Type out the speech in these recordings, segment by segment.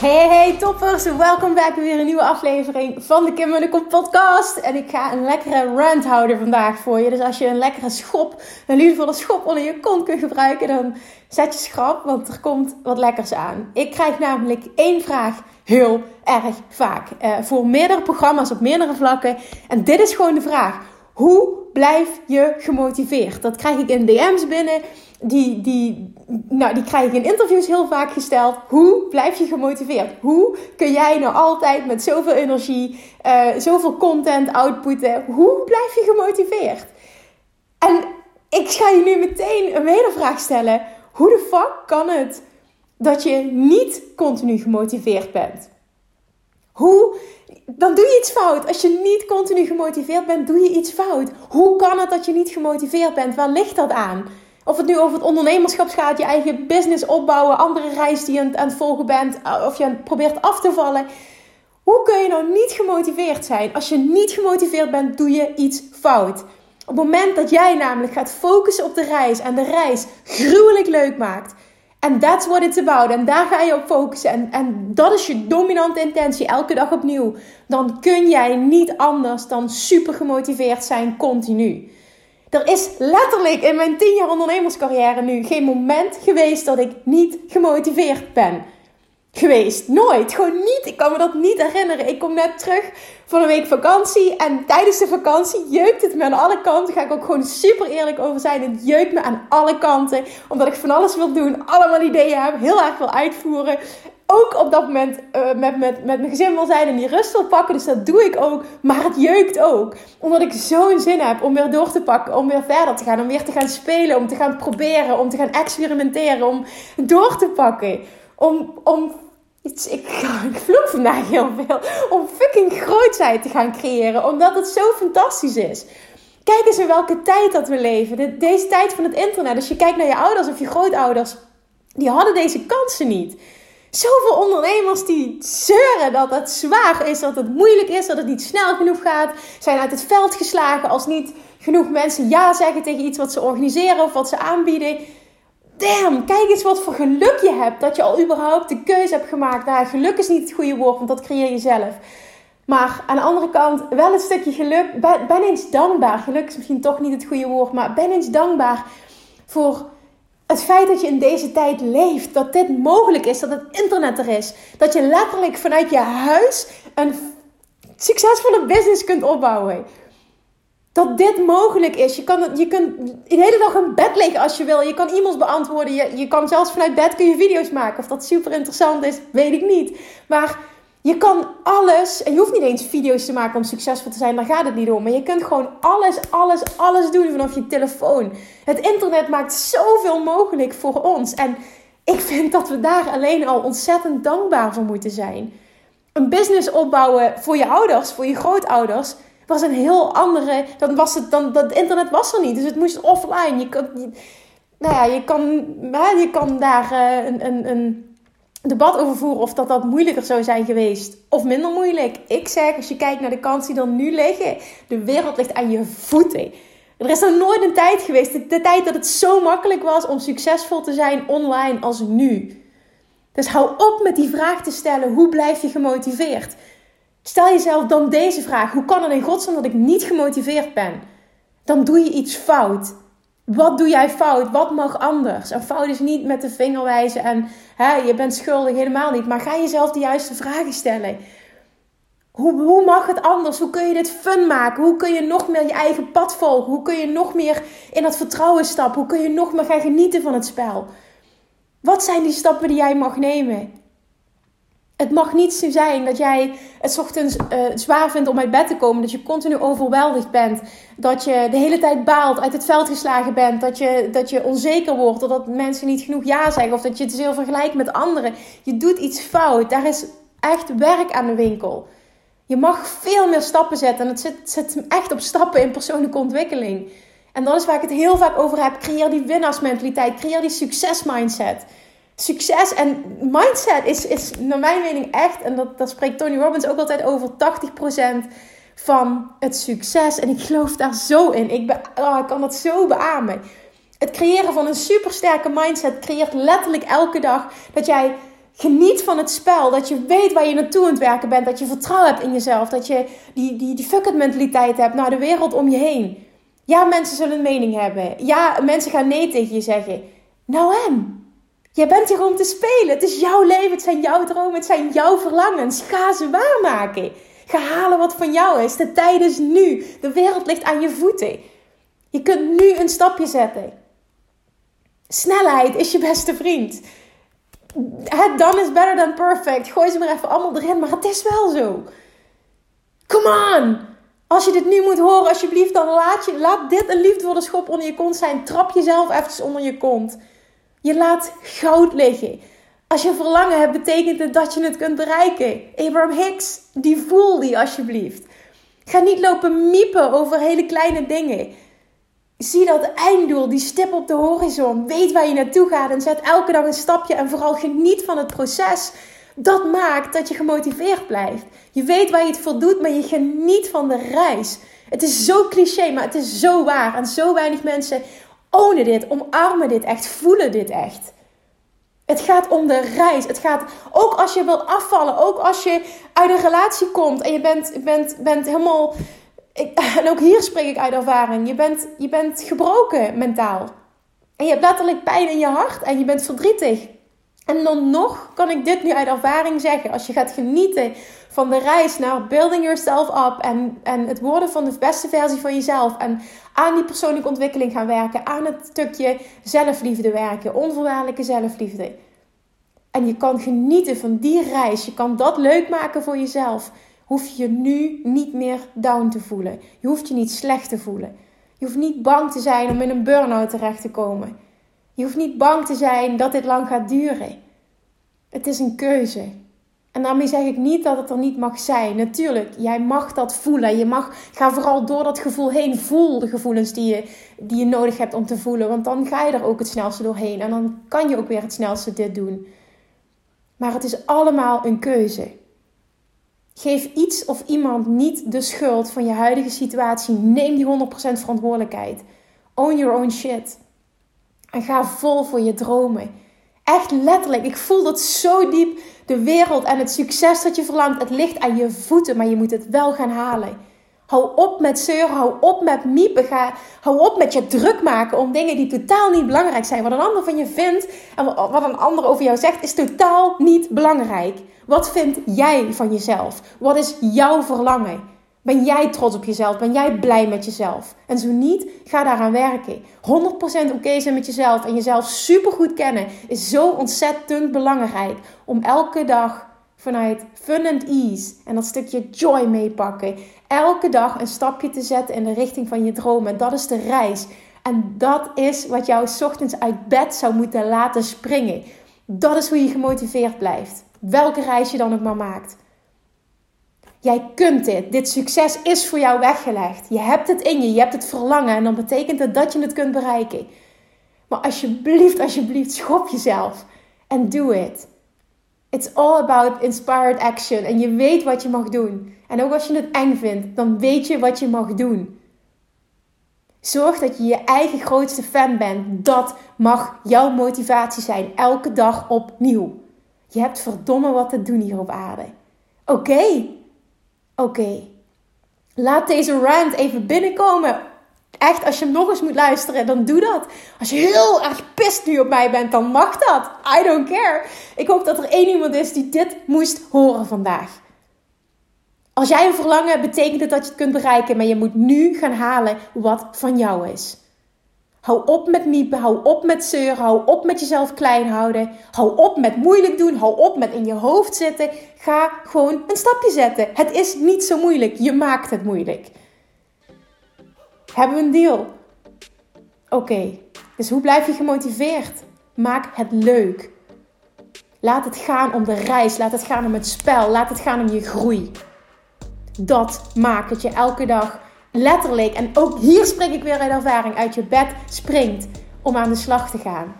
Hey, hey toppers, welkom bij weer een nieuwe aflevering van de Kim en podcast. En ik ga een lekkere rant houden vandaag voor je. Dus als je een lekkere schop, een liefdevolle schop onder je kont kunt gebruiken, dan zet je schrap, want er komt wat lekkers aan. Ik krijg namelijk één vraag heel erg vaak. Uh, voor meerdere programma's op meerdere vlakken. En dit is gewoon de vraag. Hoe blijf je gemotiveerd? Dat krijg ik in DM's binnen. Die, die, nou, die krijg ik in interviews heel vaak gesteld. Hoe blijf je gemotiveerd? Hoe kun jij nou altijd met zoveel energie, uh, zoveel content outputten? Hoe blijf je gemotiveerd? En ik ga je nu meteen een wedervraag stellen. Hoe de fuck kan het dat je niet continu gemotiveerd bent? Hoe, dan doe je iets fout. Als je niet continu gemotiveerd bent, doe je iets fout. Hoe kan het dat je niet gemotiveerd bent? Waar ligt dat aan? Of het nu over het ondernemerschap gaat, je eigen business opbouwen, andere reis die je aan, het volgen bent, eh, of je probeert af te vallen. Hoe kun je nou niet gemotiveerd zijn? Als je niet gemotiveerd bent, doe je iets fout. Op het moment dat jij namelijk gaat focussen op de reis en de reis gruwelijk leuk maakt. En that's what it's about. En daar ga je op focussen. En, en dat is je dominante intentie elke dag opnieuw. Dan kun jij niet anders dan super gemotiveerd zijn continu. Er is letterlijk in mijn 10 jaar ondernemerscarrière nu geen moment geweest dat ik niet gemotiveerd ben geweest. Nooit. Gewoon niet. Ik kan me dat niet herinneren. Ik kom net terug van een week vakantie. En tijdens de vakantie jeukt het me aan alle kanten. Ga ik ook gewoon super eerlijk over zijn. Het jeukt me aan alle kanten. Omdat ik van alles wil doen. Allemaal ideeën heb. Heel erg wil uitvoeren. Ook op dat moment uh, met, met, met mijn gezin wil zijn en die rust wil pakken. Dus dat doe ik ook. Maar het jeukt ook. Omdat ik zo'n zin heb om weer door te pakken. Om weer verder te gaan. Om weer te gaan spelen. Om te gaan proberen. Om te gaan experimenteren. Om door te pakken om, om iets, ik, ik vloek vandaag heel veel, om fucking grootheid te gaan creëren, omdat het zo fantastisch is. Kijk eens in welke tijd dat we leven. deze tijd van het internet. Als je kijkt naar je ouders of je grootouders, die hadden deze kansen niet. Zoveel ondernemers die zeuren dat het zwaar is, dat het moeilijk is, dat het niet snel genoeg gaat, zijn uit het veld geslagen als niet genoeg mensen ja zeggen tegen iets wat ze organiseren of wat ze aanbieden damn, kijk eens wat voor geluk je hebt. Dat je al überhaupt de keuze hebt gemaakt. Nou, geluk is niet het goede woord, want dat creëer je zelf. Maar aan de andere kant, wel een stukje geluk. Ben, ben eens dankbaar. Geluk is misschien toch niet het goede woord, maar ben eens dankbaar voor het feit dat je in deze tijd leeft. Dat dit mogelijk is, dat het internet er is. Dat je letterlijk vanuit je huis een succesvolle business kunt opbouwen dat dit mogelijk is. Je kan, je kunt de hele dag in bed liggen als je wil. Je kan e-mails beantwoorden. Je, je kan zelfs vanuit bed kun je video's maken. Of dat super interessant is, weet ik niet. Maar je kan alles. En je hoeft niet eens video's te maken om succesvol te zijn. Daar gaat het niet om. Maar je kunt gewoon alles, alles, alles doen vanaf je telefoon. Het internet maakt zoveel mogelijk voor ons. En ik vind dat we daar alleen al ontzettend dankbaar voor moeten zijn. Een business opbouwen voor je ouders, voor je grootouders was een heel andere. Dan was het dan dat internet was er niet, dus het moest offline. Je kan, nou ja, je kan, je kan daar uh, een, een, een debat over voeren of dat dat moeilijker zou zijn geweest of minder moeilijk. Ik zeg, als je kijkt naar de kansen die er nu liggen, de wereld ligt aan je voeten. Er is er nooit een tijd geweest, de tijd dat het zo makkelijk was om succesvol te zijn online als nu. Dus hou op met die vraag te stellen: hoe blijf je gemotiveerd? Stel jezelf dan deze vraag: hoe kan het in godsnaam dat ik niet gemotiveerd ben? Dan doe je iets fout. Wat doe jij fout? Wat mag anders? En fout is niet met de vinger wijzen en hè, je bent schuldig, helemaal niet. Maar ga jezelf de juiste vragen stellen. Hoe, hoe mag het anders? Hoe kun je dit fun maken? Hoe kun je nog meer je eigen pad volgen? Hoe kun je nog meer in dat vertrouwen stappen? Hoe kun je nog meer gaan genieten van het spel? Wat zijn die stappen die jij mag nemen? Het mag niet zo zijn dat jij het ochtends uh, zwaar vindt om uit bed te komen. Dat je continu overweldigd bent. Dat je de hele tijd baalt, uit het veld geslagen bent. Dat je, dat je onzeker wordt. Doordat mensen niet genoeg ja zeggen. Of dat je het veel vergelijkt met anderen. Je doet iets fout. Daar is echt werk aan de winkel. Je mag veel meer stappen zetten. En het zit, zit echt op stappen in persoonlijke ontwikkeling. En dat is waar ik het heel vaak over heb. Creëer die winnaarsmentaliteit. Creëer die succesmindset succes en mindset is, is naar mijn mening echt, en dat, dat spreekt Tony Robbins ook altijd over, 80% van het succes. En ik geloof daar zo in. Ik, oh, ik kan dat zo beamen. Het creëren van een supersterke mindset creëert letterlijk elke dag dat jij geniet van het spel. Dat je weet waar je naartoe aan het werken bent. Dat je vertrouwen hebt in jezelf. Dat je die, die, die fuck it mentaliteit hebt naar de wereld om je heen. Ja, mensen zullen een mening hebben. Ja, mensen gaan nee tegen je zeggen. Nou en? Jij bent hier om te spelen. Het is jouw leven. Het zijn jouw dromen. Het zijn jouw verlangens. Ga ze waarmaken. Ga halen wat van jou is. De tijd is nu. De wereld ligt aan je voeten. Je kunt nu een stapje zetten. Snelheid is je beste vriend. Het dan is better than perfect. Gooi ze maar even allemaal erin. Maar het is wel zo. Come on. Als je dit nu moet horen, alsjeblieft, dan laat, je, laat dit een liefdevolle schop onder je kont zijn. Trap jezelf even onder je kont. Je laat goud liggen. Als je verlangen hebt, betekent het dat je het kunt bereiken. Abraham Hicks, die voel die alsjeblieft. Ga niet lopen miepen over hele kleine dingen. Zie dat einddoel, die stip op de horizon. Weet waar je naartoe gaat en zet elke dag een stapje en vooral geniet van het proces. Dat maakt dat je gemotiveerd blijft. Je weet waar je het voor doet, maar je geniet van de reis. Het is zo cliché, maar het is zo waar. En zo weinig mensen ownen dit, omarmen dit echt, voelen dit echt. Het gaat om de reis. Het gaat ook als je wilt afvallen, ook als je uit een relatie komt en je bent, bent, bent helemaal. en ook hier spreek ik uit ervaring. Je bent, je bent gebroken mentaal. En je hebt letterlijk pijn in je hart en je bent verdrietig. En dan nog kan ik dit nu uit ervaring zeggen. Als je gaat genieten van de reis naar building yourself up en, en het worden van de beste versie van jezelf. En aan die persoonlijke ontwikkeling gaan werken. Aan het stukje zelfliefde werken. Onvoorwaardelijke zelfliefde. En je kan genieten van die reis. Je kan dat leuk maken voor jezelf. Hoef je je nu niet meer down te voelen. Je hoeft je niet slecht te voelen. Je hoeft niet bang te zijn om in een burn-out terecht te komen. Je hoeft niet bang te zijn dat dit lang gaat duren. Het is een keuze. En daarmee zeg ik niet dat het er niet mag zijn. Natuurlijk, jij mag dat voelen. Je mag, ga vooral door dat gevoel heen. Voel de gevoelens die je, die je nodig hebt om te voelen. Want dan ga je er ook het snelste doorheen. En dan kan je ook weer het snelste dit doen. Maar het is allemaal een keuze. Geef iets of iemand niet de schuld van je huidige situatie. Neem die 100% verantwoordelijkheid. Own your own shit. En ga vol voor je dromen. Echt letterlijk. Ik voel dat zo diep. De wereld en het succes dat je verlangt. Het ligt aan je voeten, maar je moet het wel gaan halen. Hou op met zeuren, hou op met miepen. Ga, hou op met je druk maken om dingen die totaal niet belangrijk zijn. Wat een ander van je vindt en wat een ander over jou zegt, is totaal niet belangrijk. Wat vind jij van jezelf? Wat is jouw verlangen? Ben jij trots op jezelf? Ben jij blij met jezelf? En zo niet, ga daaraan werken. 100% oké zijn met jezelf en jezelf supergoed kennen is zo ontzettend belangrijk. Om elke dag vanuit fun and ease en dat stukje joy meepakken. Elke dag een stapje te zetten in de richting van je dromen. Dat is de reis. En dat is wat jou ochtends uit bed zou moeten laten springen. Dat is hoe je gemotiveerd blijft. Welke reis je dan ook maar maakt. Jij kunt dit. Dit succes is voor jou weggelegd. Je hebt het in je. Je hebt het verlangen. En dan betekent het dat je het kunt bereiken. Maar alsjeblieft, alsjeblieft, schop jezelf. En do it. It's all about inspired action. En je weet wat je mag doen. En ook als je het eng vindt, dan weet je wat je mag doen. Zorg dat je je eigen grootste fan bent. Dat mag jouw motivatie zijn. Elke dag opnieuw. Je hebt verdomme wat te doen hier op aarde. Oké, Oké, laat deze rant even binnenkomen. Echt, als je hem nog eens moet luisteren, dan doe dat. Als je heel erg pist nu op mij bent, dan mag dat. I don't care. Ik hoop dat er één iemand is die dit moest horen vandaag. Als jij een verlangen hebt, betekent het dat je het kunt bereiken, maar je moet nu gaan halen wat van jou is. Hou op met miepen, hou op met zeuren, hou op met jezelf klein houden. Hou op met moeilijk doen, hou op met in je hoofd zitten. Ga gewoon een stapje zetten. Het is niet zo moeilijk, je maakt het moeilijk. Hebben we een deal? Oké, dus hoe blijf je gemotiveerd? Maak het leuk. Laat het gaan om de reis, laat het gaan om het spel, laat het gaan om je groei. Dat maakt dat je elke dag letterlijk, en ook hier spreek ik weer uit ervaring, uit je bed springt om aan de slag te gaan.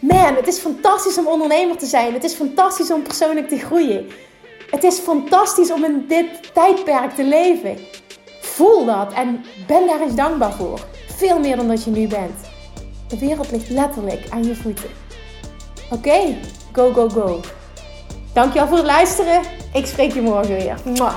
Man, het is fantastisch om ondernemer te zijn. Het is fantastisch om persoonlijk te groeien. Het is fantastisch om in dit tijdperk te leven. Voel dat en ben daar eens dankbaar voor. Veel meer dan dat je nu bent. De wereld ligt letterlijk aan je voeten. Oké, go, go, go. Dankjewel voor het luisteren. Ik spreek je morgen weer. Mwah.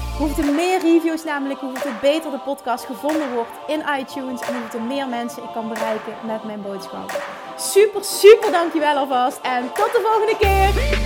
Hoeveel meer reviews namelijk, hoeveel beter de podcast gevonden wordt in iTunes en hoeveel meer mensen ik kan bereiken met mijn boodschap. Super, super dankjewel alvast en tot de volgende keer.